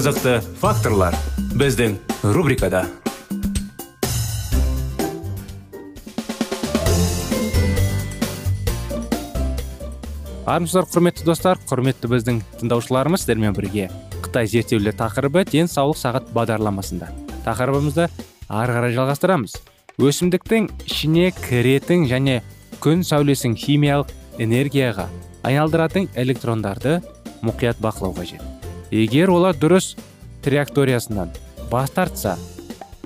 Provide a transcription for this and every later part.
Қызықты факторлар біздің рубрикада. Армысыздар құрметті достар құрметті біздің тыңдаушыларымыз сіздермен бірге қытай зерттеулер тақырыбы денсаулық сағат бағдарламасында. Тақырыбымызды ары қарай жалғастырамыз. Өсімдіктің ішіне кіретін және күн сәулесін химиялық энергияға айналдыратын электрондарды мұқият бақылау қажет. Егер олар дұрыс траекториясынан бас тартса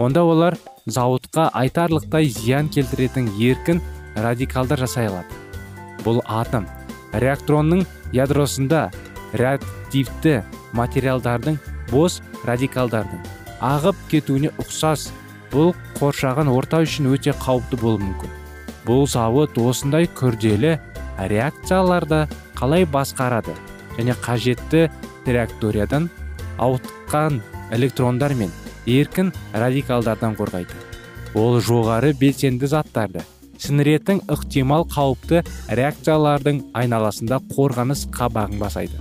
онда олар зауытқа айтарлықтай зиян келтіретін еркін радикалдар жасай алады. Бұл атом реактронның ядросында реактивті материалдардың бос радикалдардың ағып кетуіне ұқсас бұл қоршаған орта үшін өте қауіпті болуы мүмкін. Бұл зауыт осындай күрделі реакцияларды қалай басқарады және қажетті траекториядан ауытқан электрондар мен еркін радикалдардан қорғайды. Ол жоғары белсенді заттарды сіңіретін ықтимал қауіпті реакциялардың айналасында қорғаныс қабағын басайды.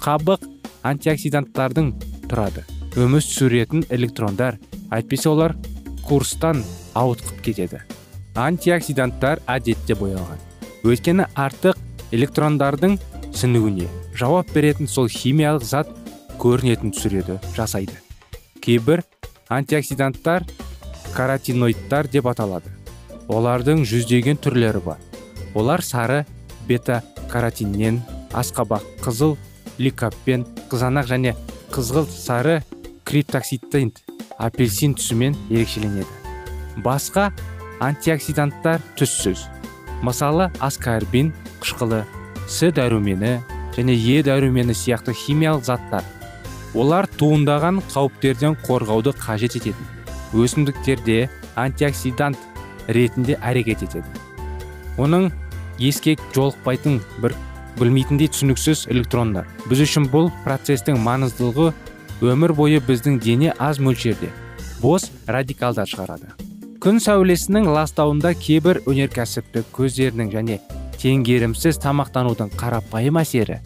Қабық антиоксиданттардың тұрады. Өмір сүретін электрондар әйтпесе олар курстан ауытқып кетеді. Антиоксиданттар әдетте боялған. Өйткені артық электрондардың сіңуіне жауап беретін сол химиялық зат көрінетін түсіреді жасайды. Кейбір антиоксиданттар каротиноидтар деп аталады. Олардың жүздеген түрлері бар. Олар сары бета каротиннен асқабақ қызыл ликаппен қызанақ және қызғылт сары криптоксидтен апельсин түсімен ерекшеленеді. Басқа антиоксиданттар түссіз. Мысалы аскарбин қышқылы с дәрумені және е дәрумені сияқты химиялық заттар. Олар туындаған қауіптерден қорғауды қажет ететін. Өсімдіктерде антиоксидант ретінде әрекет етеді. Оның еске жолықпайтын бір білмейтіндей түсініксіз электрондар. Біз үшін бұл процестің маңыздылығы өмір бойы біздің дене аз мөлшерде бос радикалдар шығарады. Күн сәулесінің ластауында кейбір өнеркәсіптік көздерінің және теңгерімсіз тамақтанудың қарапайым әсері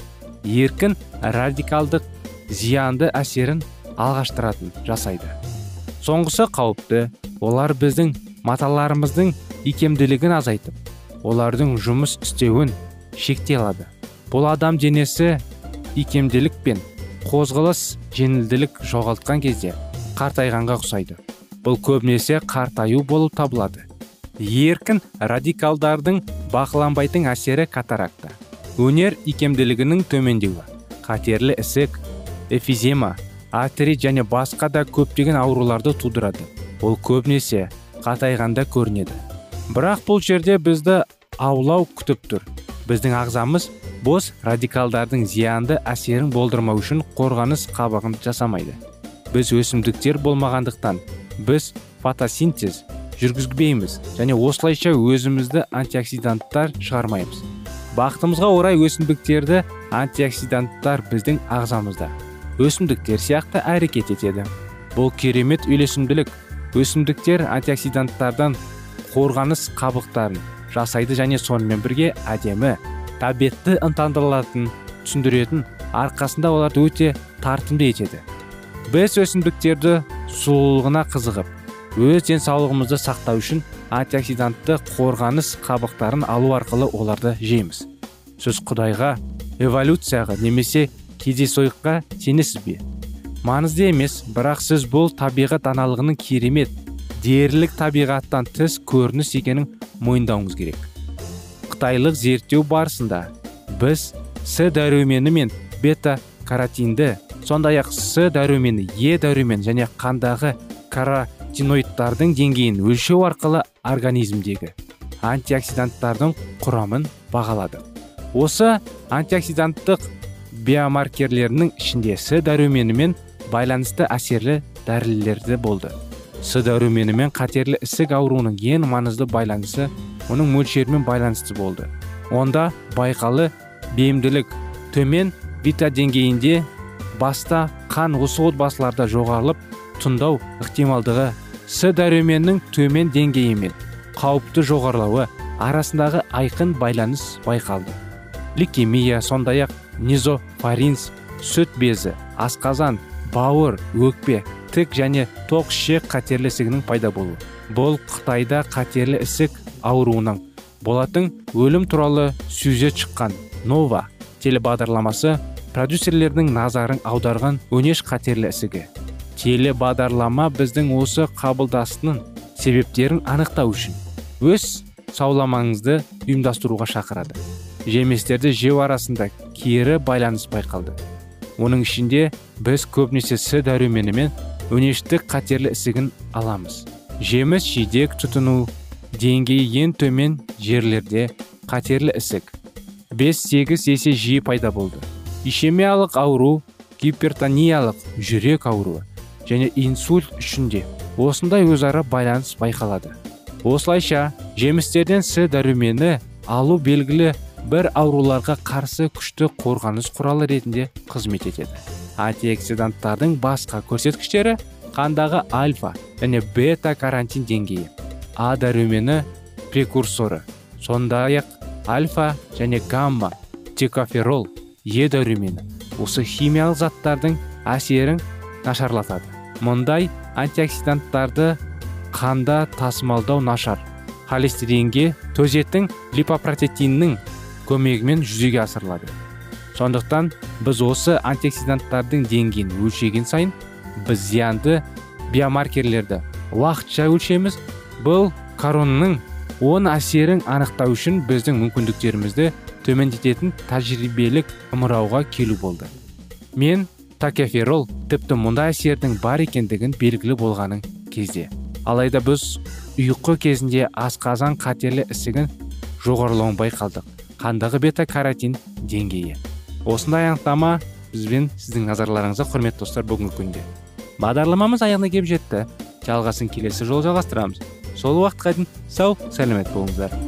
еркін радикалдық зиянды әсерін алғаштыратын жасайды. Соңғысы қауіпті олар біздің маталарымыздың икемділігін азайтып олардың жұмыс істеуін шектей алады. Бұл адам денесі икемділік пен қозғалыс жеңілділік жоғалтқан кезде қартайғанға ұқсайды. Бұл көбінесе қартаю болып табылады. Еркін радикалдардың бақыланбайтын әсері катаракта. Өнер икемділігінің төмендеуі қатерлі ісік эфизема артерит және басқа да көптеген ауруларды тудырады. Ол көбінесе қатайғанда көрінеді. Бірақ бұл жерде бізді аулау күтіп тұр. Біздің ағзамыз бос радикалдардың зиянды әсерін болдырмау үшін қорғаныс қабығын жасамайды. Біз өсімдіктер болмағандықтан біз фотосинтез жүргізбейміз және осылайша өзімізді антиоксиданттар шығармаймыз. Бақытымызға орай өсімдіктерді антиоксиданттар біздің ағзамызда. Өсімдіктер сияқты әрекет етеді. Бұл керемет үйлесімділік. Өсімдіктер антиоксиданттардан қорғаныс қабықтарын жасайды және сонымен бірге әдемі табетті ынтандырылатын түсіндіретін арқасында оларды өте тартымды етеді. Біз өсімдіктерді сұлулығына қызығып өз денсаулығымызды сақтау үшін антиоксидантты қорғаныс қабықтарын алу арқылы оларды жейміз. Сіз құдайға эволюцияға немесе кездейсоққа сенесіз бе? Маңызды емес бірақ сіз бұл табиғат даналығының керемет дерлік табиғаттан тыс көрініс екенін мойындауыңыз керек. Қытайлық зерттеу барысында біз с дәрумені мен бета каротинді сондай ақ с дәрумені е дәрумен және қандағы каротиноидтардың деңгейін өлшеу арқылы организмдегі антиоксиданттардың құрамын бағалады. Осы антиоксиданттық биомаркерлерінің ішінде с дәруменімен байланысты әсерлі дәрілерді болды. С дәруменімен қатерлі ісік ауруының ең маңызды байланысы оның мөлшерімен байланысты болды. Онда байқалы бейімділік төмен бита деңгейінде баста қан осы отбасыларда жоғарылып тұндау ықтималдығы с дәруменінің төмен деңгейі мен қауіпті жоғарылауы арасындағы айқын байланыс байқалды. Лейкемия сондай ақ низофаринс сүт безі асқазан бауыр өкпе тік және тоқ ішек қатерлі ісігінің пайда болуы. Бұл қытайда қатерлі ісік ауруының болатын өлім туралы сюжет шыққан нова телебағдарламасы продюсерлердің назарын аударған өнеш қатерлі ісігі телебағдарлама біздің осы қабылдастың себептерін анықтау үшін өз сауламаңызды ұйымдастыруға шақырады. Жеместерді жеу арасында кері байланыс байқалды. Оның ішінде біз көбінесе с дәрумені мен өнештік қатерлі ісігін аламыз. Жеміс жидек тұтыну деңгейі ең төмен жерлерде қатерлі ісік. 5-8 есе жиі пайда болды. Ишемиялық ауру гипертониялық жүрек ауруы және инсульт үшінде. Осындай өзара байланыс байқалады. Осылайша жемістерден с дәрумені алу белгілі бір ауруларға қарсы күшті қорғаныс құралы ретінде қызмет етеді. Антиоксиданттардың басқа көрсеткіштері қандағы альфа және бета карантин деңгейі а дәрумені прекурсоры сондай ақ альфа және гамма текоферол е осы химиялық заттардың әсерін нашарлатады. Мұндай антиоксиданттарды қанда тасымалдау нашар. Холестеринге төзеттің липопротеиннің көмегімен жүзеге асырылады. Сондықтан біз осы антиоксиданттардың деңгейін өлшеген сайын біз зиянды биомаркерлерді уақытша өлшеміз бұл коронның оң әсерін анықтау үшін біздің мүмкіндіктерімізді төмендететін тәжірибелік ымырауға келу болды. Мен такеферол тіпті мұндай әсердің бар екендігін белгілі болғаның кезде. Алайда біз ұйқы кезінде асқазан қатерлі ісігін жоғарылауын байқалдық қандағы бета каротин деңгейі. Осындай анықтама бізбен сіздің назарларыңызға құрметті достар бүгінгі күнде. Бағдарламамыз аяғына келіп жетті. Жалғасын келесі жолы жалғастырамыз. Сол уақытқа дейін сау сәлемет болыңыздар.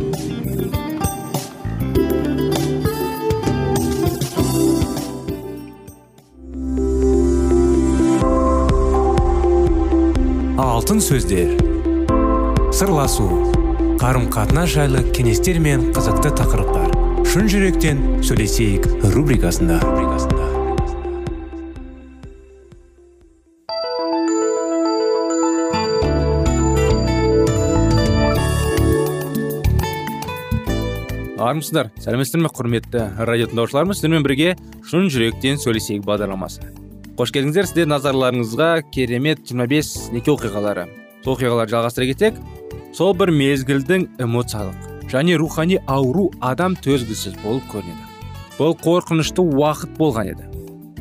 Алтын сөздер. Сырласу қарым қатынас жайлы кеңестер мен қызықты тақырыптар. Шын жүректен сөйлесейік рубрикасында. Армысыздар сәлеметсіздер ме құрметті радио тыңдаушыларымыз сіздермен бірге шын жүректен сөйлесейік бағдарламасы. Қош келдіңіздер сіздер назарларыңызға керемет 25 неке оқиғалары. Сол оқиғаларды жалғастыра кетсек сол бір мезгілдің эмоциялық және рухани ауру адам төзгісіз болып көрінеді. Бұл қорқынышты уақыт болған еді.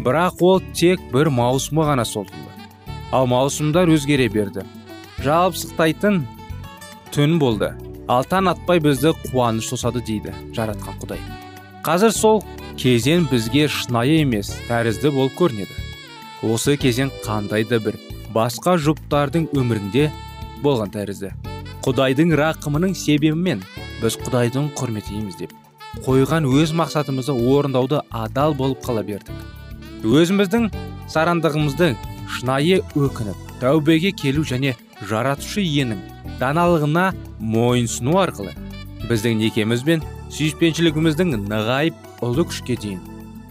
Бірақ ол тек бір маусымы ғана созылды. Ал маусымдар өзгере берді. Жабысықтайтын түн болды. Ал таң атпай бізді қуаныш тосады дейді жаратқан құдай. Қазір сол кезең бізге шынайы емес тәрізді болып көрінеді. Осы кезең қандай да бір басқа жұптардың өмірінде болған тәрізді. Құдайдың рақымының себебімен біз құдайдың құрметтейміз деп қойған өз мақсатымызды орындауды адал болып қала бердік. Өзіміздің сарандығымызды шынайы өкініп тәубеге келу және жаратушы иенің даналығына мойынсыну арқылы біздің некеміз бен сүйіспеншілігіміздің нығайып ұлы күшке дейін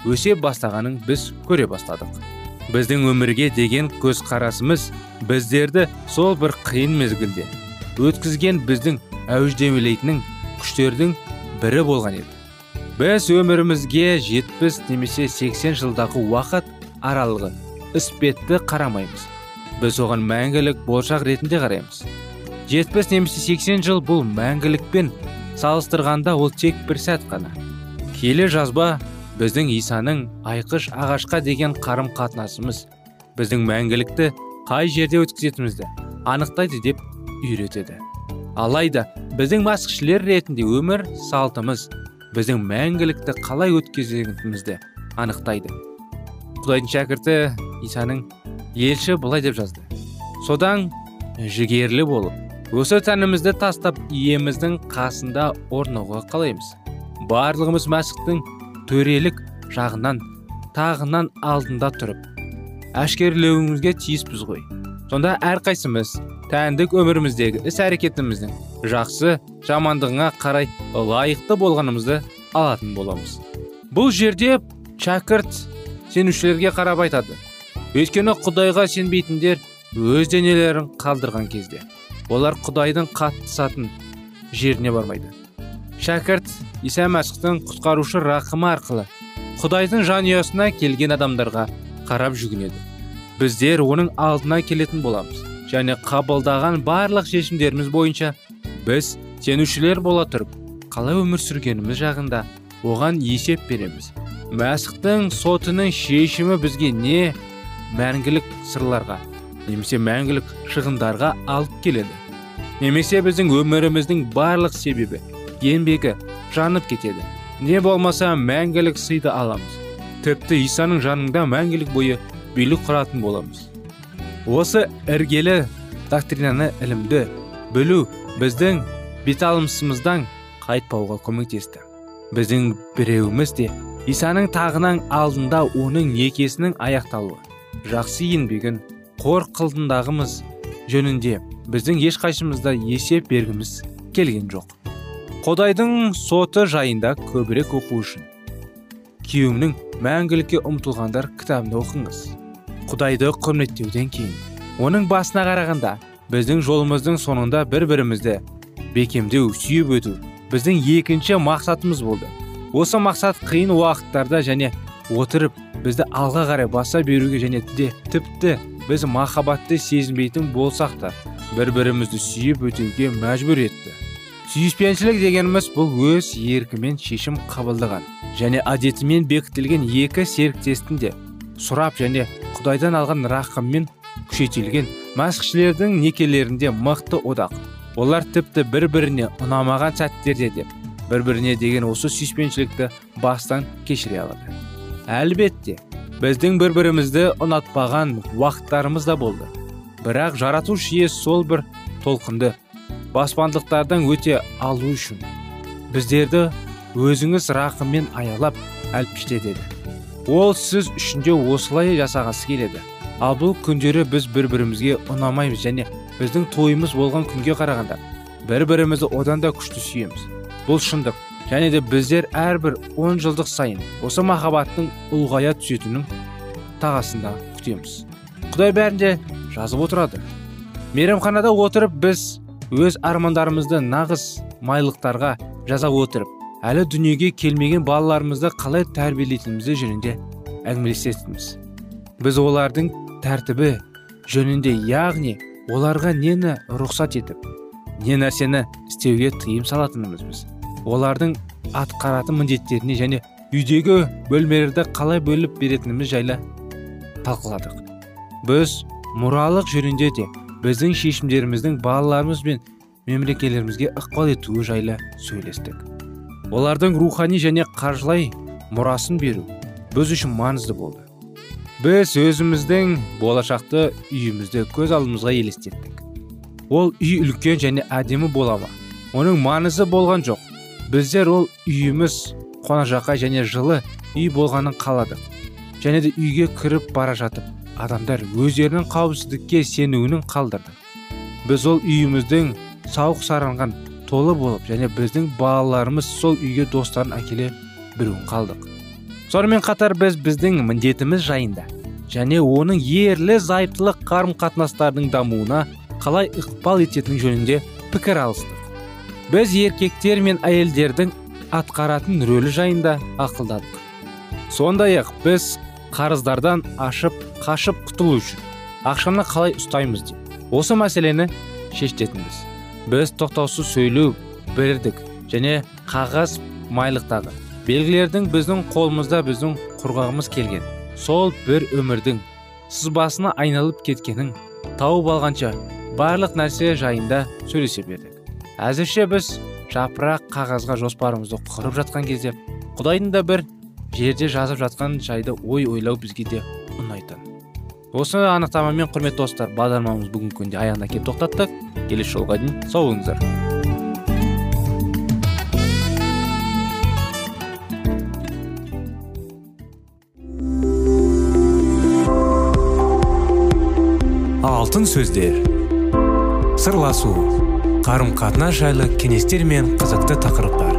өсе бастағанын біз көре бастадық. Біздің өмірге деген көзқарасымыз біздерді сол бір қиын мезгілден өткізген біздің әуждемелейтін күштердің бірі болған еді. Біз өмірімізге жетпіс немесе сексен жылдағы уақыт аралығы іспетті қарамаймыз. Біз оған мәңгілік болашақ ретінде қараймыз. Жетпіс немесе сексен жыл бұл мәңгілікпен салыстырғанда ол тек бір сәт қана. Келе жазба біздің исаның айқыш ағашқа деген қарым қатынасымыз біздің мәңгілікті қай жерде өткізетінімізді анықтайды деп үйретеді. Алайда біздің масқішілер ретінде өмір салтымыз біздің мәңгілікті қалай өткізетінімізді анықтайды. Құдайдың шәкірті исаның елші былай деп жазды. Содан жігерлі болып осы тәнімізді тастап иеміздің қасында орнауға қалаймыз. Барлығымыз мәсіхтің төрелік жағынан тағынан алдында тұрып әшкерелеуімізге тиіспіз ғой. Сонда әрқайсымыз тәндік өміріміздегі іс әрекетіміздің жақсы жамандығына қарай лайықты болғанымызды алатын боламыз. Бұл жерде шәкірт сенушілерге қарап айтады. Өйткені құдайға сенбейтіндер өз денелерін қалдырған кезде олар құдайдың қаттысатын жеріне бармайды. Шәкірт иса мәсіхтің құтқарушы рақымы арқылы құдайдың жанұясына келген адамдарға қарап жүгінеді. Біздер оның алдына келетін боламыз және қабылдаған барлық шешімдеріміз бойынша біз сенушілер бола тұрып қалай өмір сүргеніміз жағында оған есеп береміз. Мәсіхтің сотының шешімі бізге не? Мәңгілік сырларға немесе мәңгілік шығындарға алып келеді. Немесе біздің өміріміздің барлық себебі еңбегі жанып кетеді. Не болмаса мәңгілік сыйды аламыз. Тіпті исаның жанында мәңгілік бойы билік құратын боламыз. Осы іргелі доктринаны ілімді білу біздің беталымсымыздан қайтпауға көмектесті. Біздің біреуіміз де исаның тағынан алдында оның некесінің аяқталуы жақсы еңбегін қор қылдындағымыз жөнінде біздің ешқайсымызда есеп бергіміз келген жоқ. Құдайдың соты жайында көбірек оқу үшін. Күйеуімнің мәңгілікке ұмтылғандар кітабын оқыңыз. Құдайды құрметтеуден кейін. Оның басына қарағанда біздің жолымыздың соңында бір бірімізді бекемдеу сүйіп өту біздің екінші мақсатымыз болды. Осы мақсат қиын уақыттарда және отырып бізді алға қарай баса беруге және де тіпті біз махаббатты сезінбейтін болсақ та бір бірімізді сүйіп өтеуге мәжбүр етті. Сүйіспеншілік дегеніміз бұл өз еркімен шешім қабылдаған және әдетімен бекітілген екі серіктестің де сұрап және құдайдан алған рақыммен күшейтілген мәсіхшілердің некелерінде мықты одақ. Олар тіпті бір біріне ұнамаған сәттерде де бір біріне деген осы сүйіспеншілікті бастан кешіре алады. Әлбетте біздің бір бірімізді ұнатпаған уақыттарымыз да болды. Бірақ жаратушы ие сол бір толқынды баспандықтардан өте алу үшін біздерді өзіңіз рақыммен аялап әлпіштетеді ол сіз үшін де осылай жасағысы келеді. Ал бұл күндері біз бір бірімізге ұнамаймыз және біздің тойымыз болған күнге қарағанда бір бірімізді одан да күшті сүйеміз. Бұл шындық және де біздер әрбір он жылдық сайын осы махаббаттың ұлғая түсетінін тағасында күтеміз. Құдай бәрін де жазып отырады. Мейрамханада отырып біз өз армандарымызды нағыз майлықтарға жаза отырып әлі дүниеге келмеген балаларымызды қалай тәрбиелейтінімізді жөнінде әңгімелесетінбіз. Біз олардың тәртібі жөнінде яғни оларға нені рұқсат етіп не нәрсені істеуге тыйым салатынымызбыз. Олардың атқаратын міндеттеріне және үйдегі бөлмелерді қалай бөліп беретініміз жайлы талқыладық. Біз мұралық жөнінде де біздің шешімдеріміздің балаларымыз бен мемлекелерімізге ықпал етуі жайлы сөйлестік. Олардың рухани және қаржылай мұрасын беру біз үшін маңызды болды. Біз өзіміздің болашақты үйімізді көз алдымызға елестеттік. Ол үй үлкен және әдемі бола ма? Оның маңызы болған жоқ. Біздер ол үйіміз қонақжайға және жылы үй болғанын қаладық және де үйге кіріп бара жатып адамдар өздерінің қауіпсіздікке сенуінің қалдырды. Біз ол үйіміздің сауық саранған толы болып және біздің балаларымыз сол үйге достарын әкеле біреуін қалдық. Сонымен қатар біз біздің міндетіміз жайында және оның ерлі зайыптылық қарым қатынастардың дамуына қалай ықпал ететіні жөнінде пікір алыстық. Біз еркектер мен әйелдердің атқаратын рөлі жайында ақылдадық. Сондай ақ біз қарыздардан ашып қашып құтылу үшін. Ақшаны қалай ұстаймыз деп. Осы мәселені шешетінбіз біз тоқтаусыз сөйлеу білдік және қағаз майлықтағы белгілердің біздің қолымызда біздің құрғағымыз келген. Сол бір өмірдің сызбасына айналып кеткенін тауып алғанша барлық нәрсе жайында сөйлесе бердік. Әзірше біз жапырақ қағазға жоспарымызды құрып жатқан кезде құдайдың да бір жерде жазып жатқан жайды ой ойлау бізге де ұнайтын. Осы анықтамамен құрметті достар бағдарламамыз бүгінгі күнде аяғына келіп тоқтаттық келесі жолға дейін сау болыңыздар алтын сөздер. Сырласу. Қарым қатынас жайлы кеңестер мен қызықты тақырыптар.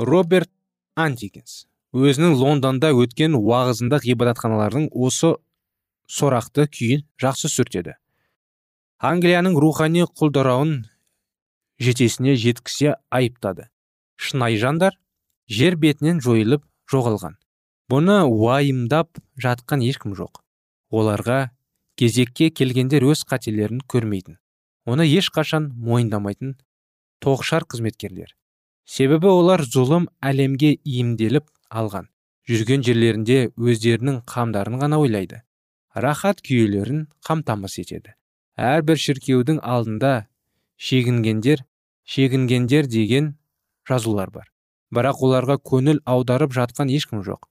Роберт антикинс өзінің лондонда өткен уағызында ғибадатханалардың осы сорақты күйін жақсы сүртеді. Англияның рухани құлдырауын жетесіне жеткізе айыптады. Шынайы жандар жер бетінен жойылып жоғалған. Бұны уайымдап жатқан ешкім жоқ. Оларға кезекке келгендер өз қателерін көрмейтін. Оны ешқашан мойындамайтын тоғышар қызметкерлер. Себебі олар зұлым әлемге иімделіп алған. Жүрген жерлерінде өздерінің қамдарын ғана ойлайды. Рахат күйелерін қамтамасыз етеді. Әрбір шіркеудің алдында шегінгендер шегінгендер деген жазулар бар. Бірақ оларға көңіл аударып жатқан ешкім жоқ.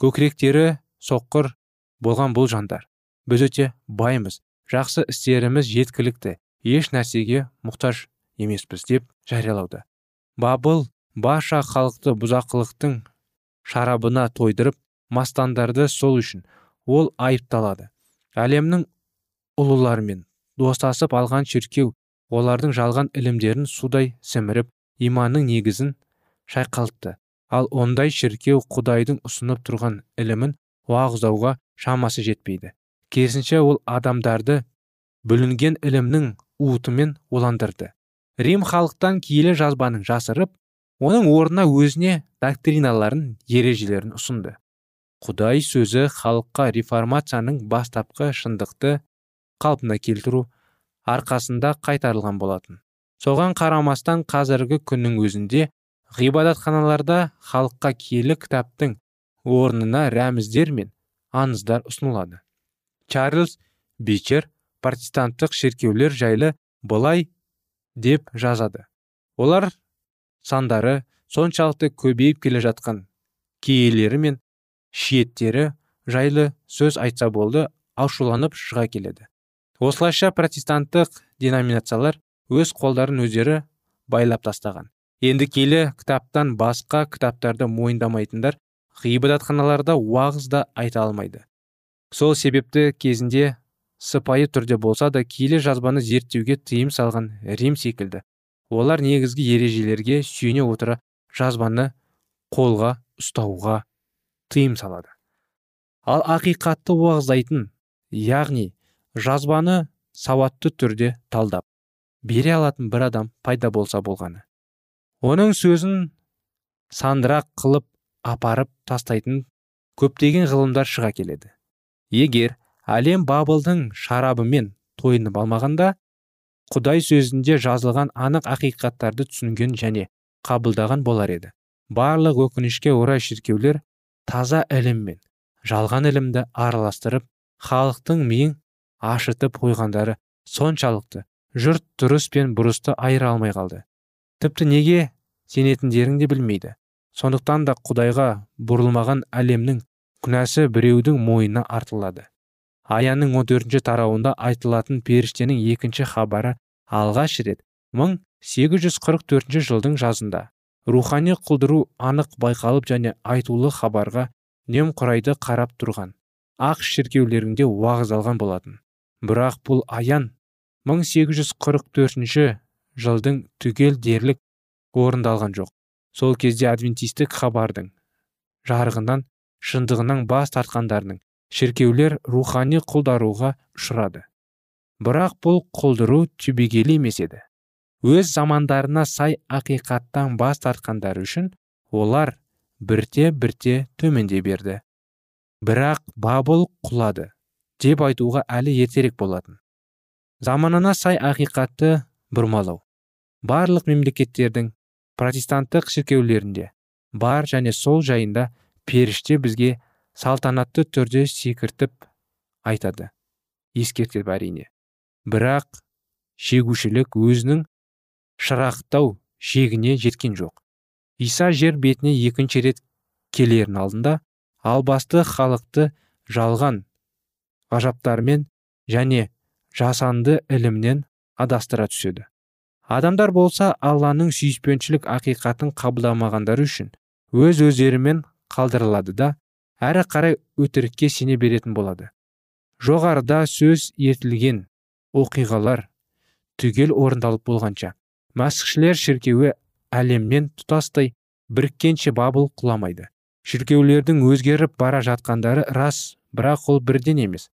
Көкіректері соққыр болған бұл жандар. Біз өте баймыз жақсы істеріміз жеткілікті. Еш нәрсеге мұқтаж емеспіз деп жариялауда. Бабыл баша халықты бұзақылықтың шарабына тойдырып мастандарды сол үшін ол айыпталады. Әлемнің ұлыларымен достасып алған шіркеу олардың жалған ілімдерін судай сіміріп иманның негізін шайқалтты. Ал ондай шіркеу құдайдың ұсынып тұрған ілімін уағыздауға шамасы жетпейді. Керісінше ол адамдарды бүлінген ілімнің уытымен уландырды. Рим халықтан киелі жазбаның жасырып оның орнына өзіне доктриналарын ережелерін ұсынды. Құдай сөзі халыққа реформацияның бастапқы шындықты қалпына келтіру арқасында қайтарылған болатын. Соған қарамастан қазіргі күннің өзінде ғибадатханаларда халыққа киелі кітаптың орнына рәміздер мен аңыздар ұсынылады. Чарльз бичер протестанттық шіркеулер жайлы былай деп жазады. Олар сандары соншалықты көбейіп келе жатқан киелері мен шиеттері жайлы сөз айтса болды ашуланып шыға келеді. Осылайша протестанттық деноминациялар өз қолдарын өздері байлап тастаған. Енді келі кітаптан басқа кітаптарды мойындамайтындар ғибадатханаларда уағыз да айта алмайды. Сол себепті кезінде сыпайы түрде болса да киелі жазбаны зерттеуге тыйым салған рим секілді. Олар негізгі ережелерге сүйене отыра жазбаны қолға ұстауға тыйым салады. Ал ақиқатты уағыздайтын яғни жазбаны сауатты түрде талдап бере алатын бір адам пайда болса болғаны. Оның сөзін сандырақ қылып апарып тастайтын көптеген ғылымдар шыға келеді. Егер әлем бабылдың шарабымен тойынып алмағанда құдай сөзінде жазылған анық ақиқаттарды түсінген және қабылдаған болар еді. Барлық өкінішке орай шіркеулер таза ілім мен жалған ілімді араластырып халықтың миын ашытып қойғандары соншалықты жұрт дұрыс пен бұрысты айыра алмай қалды. Тіпті неге сенетіндерін де білмейді. Сондықтан да құдайға бұрылмаған әлемнің күнәсі біреудің мойнына артылады. Аянның 14 тарауында айтылатын періштенің екінші хабары алғаш рет 1844 жылдың жазында. Рухани құлдыру анық байқалып және айтулы хабарға немқұрайды қарап тұрған. Ақ шіркеулерінде уағыздалған болатын. Бірақ бұл аян 1844 жылдың түгел дерлік орындалған жоқ. Сол кезде адвентистік хабардың жарығынан шындығынан бас тартқандардың шіркеулер рухани құлдаруға ұшырады. Бірақ бұл құлдыру түбегейлі емес еді. Өз замандарына сай ақиқаттан бас тартқандары үшін олар бірте бірте төменде берді. Бірақ бабыл құлады деп айтуға әлі ертерек болатын. Заманына сай ақиқатты бұрмалау. Барлық мемлекеттердің протестанттық шіркеулерінде бар және сол жайында періште бізге салтанатты түрде секіртіп айтады. Ескертіп әрине бірақ шегушілік өзінің шырақтау шегіне жеткен жоқ. Иса жер бетіне екінші рет келерін алдында албасты халықты жалған ғажаптармен және жасанды ілімнен адастыра түседі. Адамдар болса алланың сүйіспеншілік ақиқатын қабылдамағандары үшін өз өздерімен қалдырылады да әрі қарай өтірікке сене беретін болады. Жоғарыда сөз ертілген оқиғалар түгел орындалып болғанша мәсіхшілер шіркеуі әлеммен тұтастай біріккенше бабыл құламайды. Шіркеулердің өзгеріп бара жатқандары рас бірақ ол бірден емес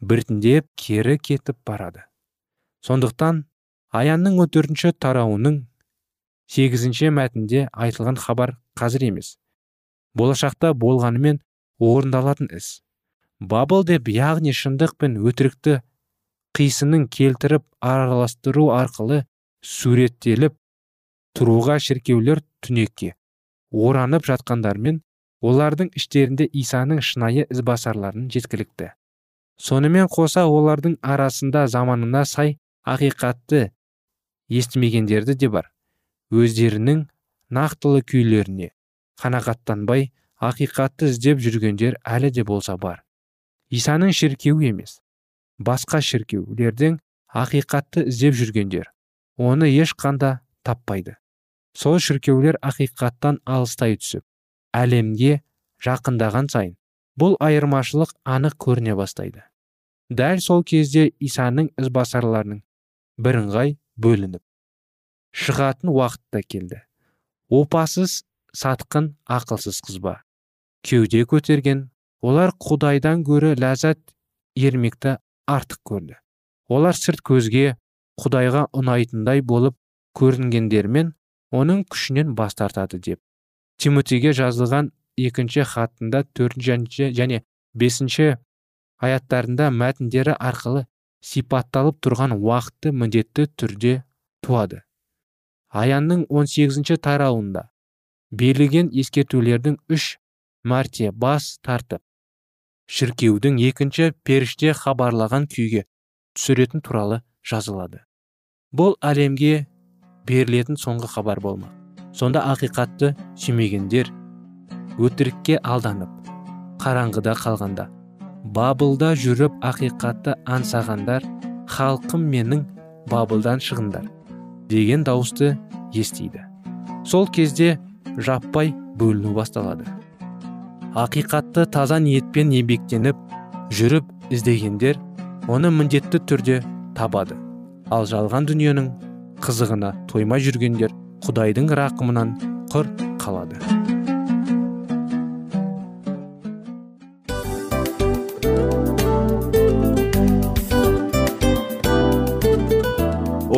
біртіндеп кері кетіп барады. Сондықтан аянның 14 тарауының сегізінші мәтінде айтылған хабар қазір емес. Болашақта болғанымен орындалатын іс. Бабыл деп яғни шындық пен өтірікті қисынын келтіріп араластыру арқылы суреттеліп тұруға шіркеулер түнекке оранып жатқандармен олардың іштерінде исаның шынайы ізбасарларын жеткілікті. Сонымен қоса олардың арасында заманына сай ақиқатты естімегендерді де бар. Өздерінің нақтылы күйлеріне қанағаттанбай ақиқатты іздеп жүргендер әлі де болса бар. Исаның шіркеуі емес басқа шіркеулердің ақиқатты іздеп жүргендер оны ешқанда таппайды. Сол шіркеулер ақиқаттан алыстай түсіп әлемге жақындаған сайын бұл айырмашылық анық көріне бастайды. Дәл сол кезде исаның ізбасарларының бірыңғай бөлініп шығатын уақыт та келді. Опасыз сатқын ақылсыз қызба кеуде көтерген. Олар құдайдан гөрі ләззат ермекті артық көрді. Олар сырт көзге құдайға ұнайтындай болып көрінгендермен оның күшінен бас тартады деп. Тимотиге жазылған екінші хатында төртінші және бесінші аяттарында мәтіндері арқылы сипатталып тұрған уақытты міндетті түрде туады. Аянның 18 тарауында берілген ескертулердің үш мәрте бас тартып шіркеудің екінші періште хабарлаған күйге түсіретін туралы жазылады. Бұл әлемге берілетін соңғы хабар болмақ. Сонда ақиқатты сүймегендер өтірікке алданып қараңғыда қалғанда бабылда жүріп ақиқатты аңсағандар халқым менің бабылдан шығындар деген дауысты естиді. Сол кезде жаппай бөліну басталады. Ақиқатты таза ниетпен еңбектеніп жүріп іздегендер оны міндетті түрде табады. Ал жалған дүниенің қызығына тоймай жүргендер құдайдың рақымынан құр қалады.